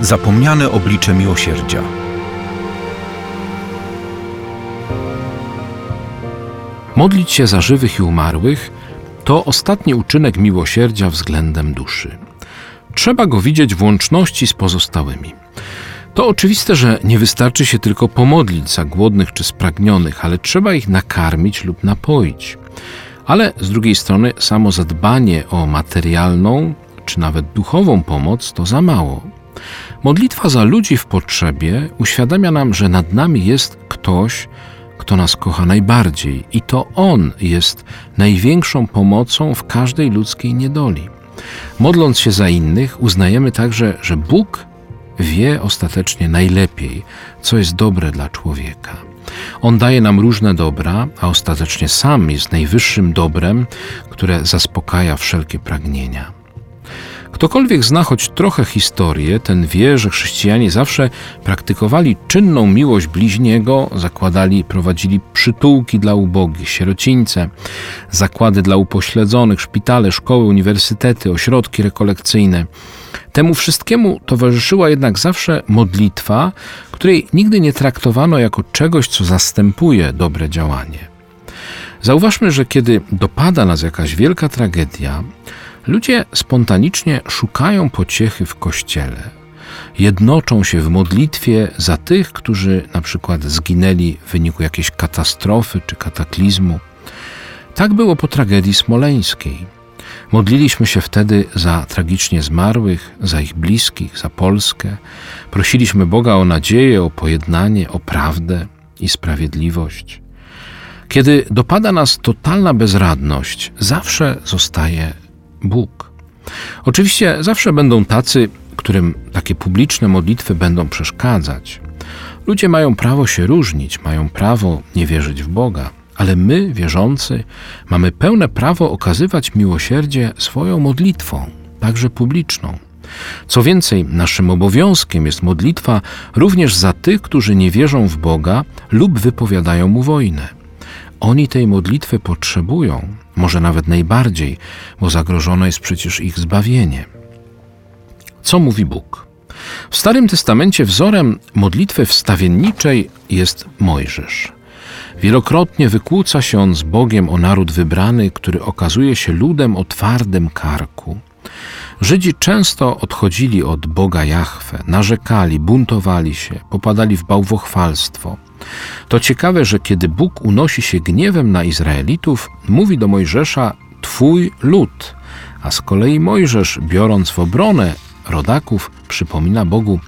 Zapomniane oblicze miłosierdzia. Modlić się za żywych i umarłych to ostatni uczynek miłosierdzia względem duszy. Trzeba go widzieć w łączności z pozostałymi. To oczywiste, że nie wystarczy się tylko pomodlić za głodnych czy spragnionych, ale trzeba ich nakarmić lub napoić. Ale z drugiej strony, samo zadbanie o materialną czy nawet duchową pomoc to za mało. Modlitwa za ludzi w potrzebie uświadamia nam, że nad nami jest ktoś, kto nas kocha najbardziej, i to On jest największą pomocą w każdej ludzkiej niedoli. Modląc się za innych, uznajemy także, że Bóg wie ostatecznie najlepiej, co jest dobre dla człowieka. On daje nam różne dobra, a ostatecznie sam jest najwyższym dobrem, które zaspokaja wszelkie pragnienia. Ktokolwiek zna choć trochę historię, ten wie, że chrześcijanie zawsze praktykowali czynną miłość bliźniego, zakładali prowadzili przytułki dla ubogich, sierocińce, zakłady dla upośledzonych, szpitale, szkoły, uniwersytety, ośrodki rekolekcyjne. Temu wszystkiemu towarzyszyła jednak zawsze modlitwa, której nigdy nie traktowano jako czegoś, co zastępuje dobre działanie. Zauważmy, że kiedy dopada nas jakaś wielka tragedia, Ludzie spontanicznie szukają pociechy w kościele. Jednoczą się w modlitwie za tych, którzy na przykład zginęli w wyniku jakiejś katastrofy czy kataklizmu. Tak było po tragedii smoleńskiej. Modliliśmy się wtedy za tragicznie zmarłych, za ich bliskich, za Polskę. Prosiliśmy Boga o nadzieję, o pojednanie, o prawdę i sprawiedliwość. Kiedy dopada nas totalna bezradność, zawsze zostaje Bóg. Oczywiście zawsze będą tacy, którym takie publiczne modlitwy będą przeszkadzać. Ludzie mają prawo się różnić, mają prawo nie wierzyć w Boga, ale my, wierzący, mamy pełne prawo okazywać miłosierdzie swoją modlitwą, także publiczną. Co więcej, naszym obowiązkiem jest modlitwa również za tych, którzy nie wierzą w Boga lub wypowiadają mu wojnę. Oni tej modlitwy potrzebują, może nawet najbardziej, bo zagrożone jest przecież ich zbawienie. Co mówi Bóg? W Starym Testamencie wzorem modlitwy wstawienniczej jest Mojżesz. Wielokrotnie wykłóca się on z Bogiem o naród wybrany, który okazuje się ludem o twardym karku. Żydzi często odchodzili od Boga Jahwe, narzekali, buntowali się, popadali w bałwochwalstwo. To ciekawe, że kiedy Bóg unosi się gniewem na Izraelitów, mówi do Mojżesza Twój lud, a z kolei Mojżesz, biorąc w obronę rodaków, przypomina Bogu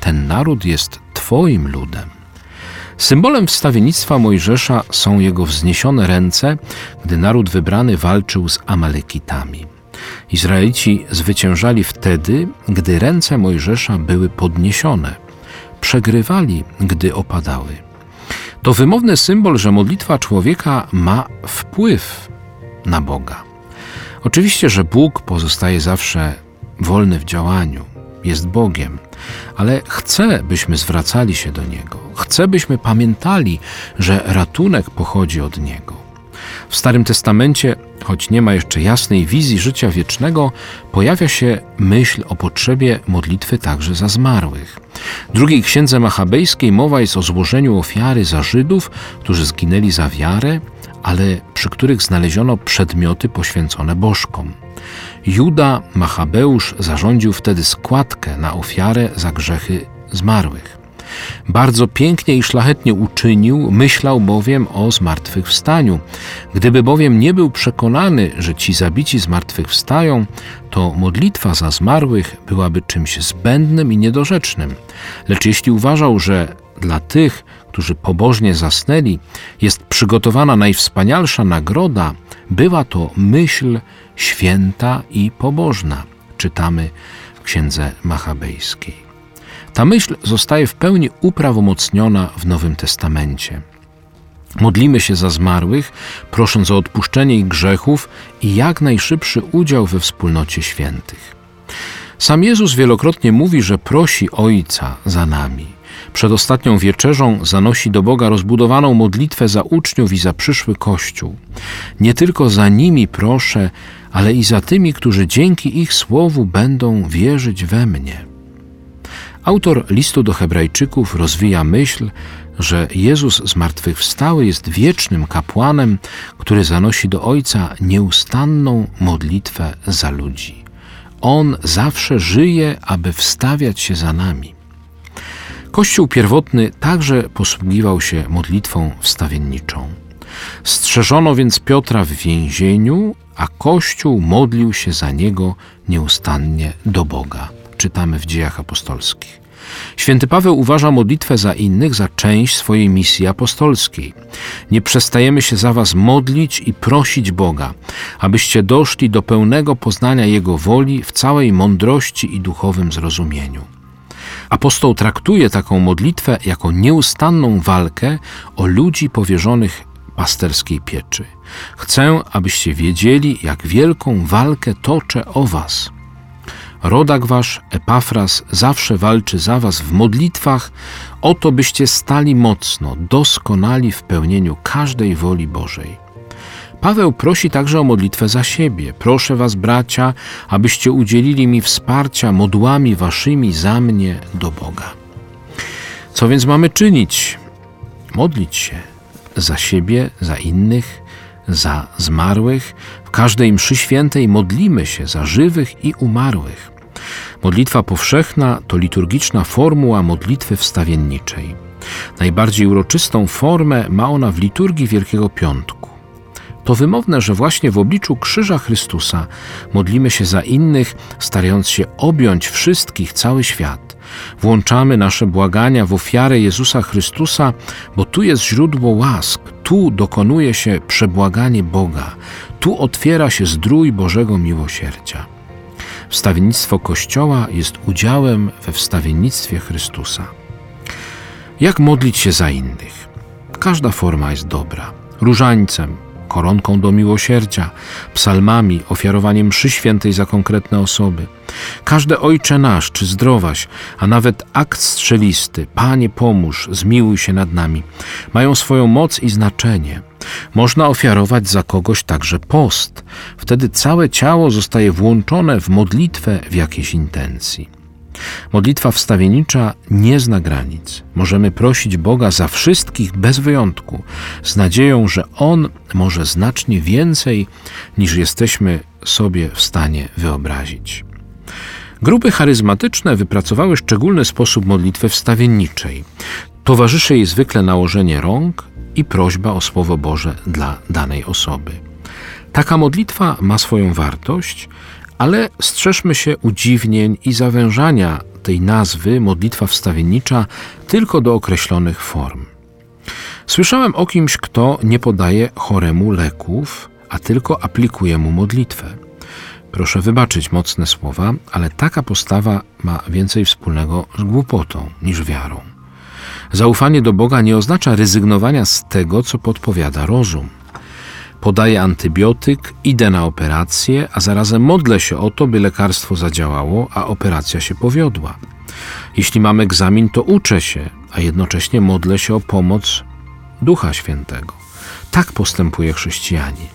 Ten naród jest Twoim ludem. Symbolem wstawiennictwa Mojżesza są jego wzniesione ręce, gdy naród wybrany walczył z Amalekitami. Izraelici zwyciężali wtedy, gdy ręce Mojżesza były podniesione. Przegrywali, gdy opadały. To wymowny symbol, że modlitwa człowieka ma wpływ na Boga. Oczywiście, że Bóg pozostaje zawsze wolny w działaniu, jest Bogiem, ale chce, byśmy zwracali się do Niego. Chce, byśmy pamiętali, że ratunek pochodzi od Niego. W Starym Testamencie, choć nie ma jeszcze jasnej wizji życia wiecznego, pojawia się myśl o potrzebie modlitwy także za zmarłych. W drugiej księdze machabejskiej mowa jest o złożeniu ofiary za Żydów, którzy zginęli za wiarę, ale przy których znaleziono przedmioty poświęcone bożkom. Juda Machabeusz zarządził wtedy składkę na ofiarę za grzechy zmarłych. Bardzo pięknie i szlachetnie uczynił, myślał bowiem o zmartwychwstaniu. Gdyby bowiem nie był przekonany, że ci zabici zmartwychwstają, to modlitwa za zmarłych byłaby czymś zbędnym i niedorzecznym. Lecz jeśli uważał, że dla tych, którzy pobożnie zasnęli, jest przygotowana najwspanialsza nagroda, była to myśl święta i pobożna. Czytamy w księdze machabejskiej. Ta myśl zostaje w pełni uprawomocniona w Nowym Testamencie. Modlimy się za zmarłych, prosząc o odpuszczenie ich grzechów i jak najszybszy udział we wspólnocie świętych. Sam Jezus wielokrotnie mówi, że prosi Ojca za nami. Przed ostatnią wieczerzą zanosi do Boga rozbudowaną modlitwę za uczniów i za przyszły Kościół. Nie tylko za nimi proszę, ale i za tymi, którzy dzięki ich słowu będą wierzyć we mnie Autor listu do Hebrajczyków rozwija myśl, że Jezus zmartwychwstały jest wiecznym kapłanem, który zanosi do Ojca nieustanną modlitwę za ludzi. On zawsze żyje, aby wstawiać się za nami. Kościół pierwotny także posługiwał się modlitwą wstawienniczą. Strzeżono więc Piotra w więzieniu, a Kościół modlił się za niego nieustannie do Boga. Czytamy w dziejach apostolskich. Święty Paweł uważa modlitwę za innych za część swojej misji apostolskiej. Nie przestajemy się za Was modlić i prosić Boga, abyście doszli do pełnego poznania Jego woli w całej mądrości i duchowym zrozumieniu. Apostoł traktuje taką modlitwę jako nieustanną walkę o ludzi powierzonych pasterskiej pieczy. Chcę, abyście wiedzieli, jak wielką walkę toczę o was. Rodak wasz, Epafras, zawsze walczy za was w modlitwach, o to byście stali mocno, doskonali w pełnieniu każdej woli Bożej. Paweł prosi także o modlitwę za siebie. Proszę was, bracia, abyście udzielili mi wsparcia modłami waszymi za mnie do Boga. Co więc mamy czynić? Modlić się za siebie, za innych, za zmarłych. W każdej mszy świętej modlimy się za żywych i umarłych. Modlitwa powszechna to liturgiczna formuła modlitwy wstawienniczej. Najbardziej uroczystą formę ma ona w liturgii Wielkiego Piątku. To wymowne, że właśnie w obliczu Krzyża Chrystusa modlimy się za innych, starając się objąć wszystkich, cały świat. Włączamy nasze błagania w ofiarę Jezusa Chrystusa, bo tu jest źródło łask, tu dokonuje się przebłaganie Boga, tu otwiera się zdrój Bożego miłosierdzia. Wstawiennictwo Kościoła jest udziałem we wstawiennictwie Chrystusa. Jak modlić się za innych? Każda forma jest dobra. Różańcem, koronką do miłosierdzia, psalmami, ofiarowaniem mszy świętej za konkretne osoby. Każde Ojcze nasz, czy zdrowaś, a nawet akt strzelisty, Panie pomóż, zmiłuj się nad nami, mają swoją moc i znaczenie. Można ofiarować za kogoś także post. Wtedy całe ciało zostaje włączone w modlitwę w jakiejś intencji. Modlitwa wstawienicza nie zna granic. Możemy prosić Boga za wszystkich bez wyjątku, z nadzieją, że On może znacznie więcej niż jesteśmy sobie w stanie wyobrazić. Grupy charyzmatyczne wypracowały szczególny sposób modlitwy wstawienniczej. Towarzyszy jej zwykle nałożenie rąk i prośba o Słowo Boże dla danej osoby. Taka modlitwa ma swoją wartość, ale strzeżmy się udziwnień i zawężania tej nazwy modlitwa wstawiennicza tylko do określonych form. Słyszałem o kimś, kto nie podaje choremu leków, a tylko aplikuje mu modlitwę. Proszę wybaczyć mocne słowa, ale taka postawa ma więcej wspólnego z głupotą niż wiarą. Zaufanie do Boga nie oznacza rezygnowania z tego, co podpowiada rozum podaję antybiotyk, idę na operację, a zarazem modlę się o to, by lekarstwo zadziałało, a operacja się powiodła. Jeśli mam egzamin, to uczę się, a jednocześnie modlę się o pomoc Ducha Świętego. Tak postępuje chrześcijanin.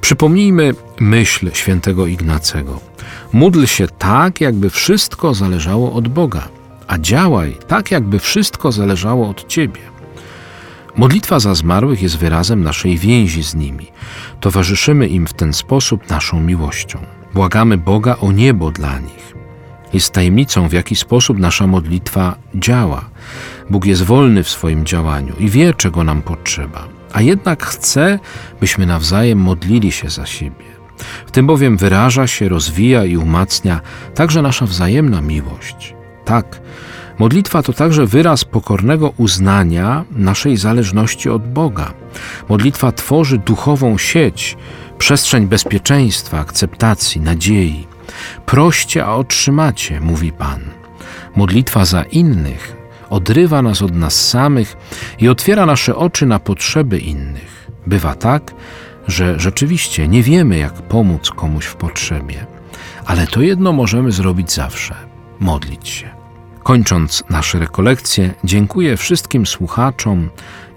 Przypomnijmy myśl świętego Ignacego. Módl się tak, jakby wszystko zależało od Boga, a działaj tak, jakby wszystko zależało od Ciebie. Modlitwa za zmarłych jest wyrazem naszej więzi z nimi. Towarzyszymy im w ten sposób naszą miłością. Błagamy Boga o niebo dla nich. Jest tajemnicą, w jaki sposób nasza modlitwa działa. Bóg jest wolny w swoim działaniu i wie, czego nam potrzeba, a jednak chce, byśmy nawzajem modlili się za siebie. W tym bowiem wyraża się, rozwija i umacnia także nasza wzajemna miłość. Tak, Modlitwa to także wyraz pokornego uznania naszej zależności od Boga. Modlitwa tworzy duchową sieć, przestrzeń bezpieczeństwa, akceptacji, nadziei. Proście, a otrzymacie, mówi Pan. Modlitwa za innych odrywa nas od nas samych i otwiera nasze oczy na potrzeby innych. Bywa tak, że rzeczywiście nie wiemy, jak pomóc komuś w potrzebie, ale to jedno możemy zrobić zawsze modlić się. Kończąc nasze rekolekcje, dziękuję wszystkim słuchaczom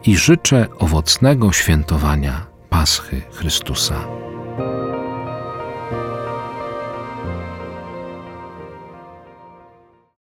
i życzę owocnego świętowania Paschy Chrystusa.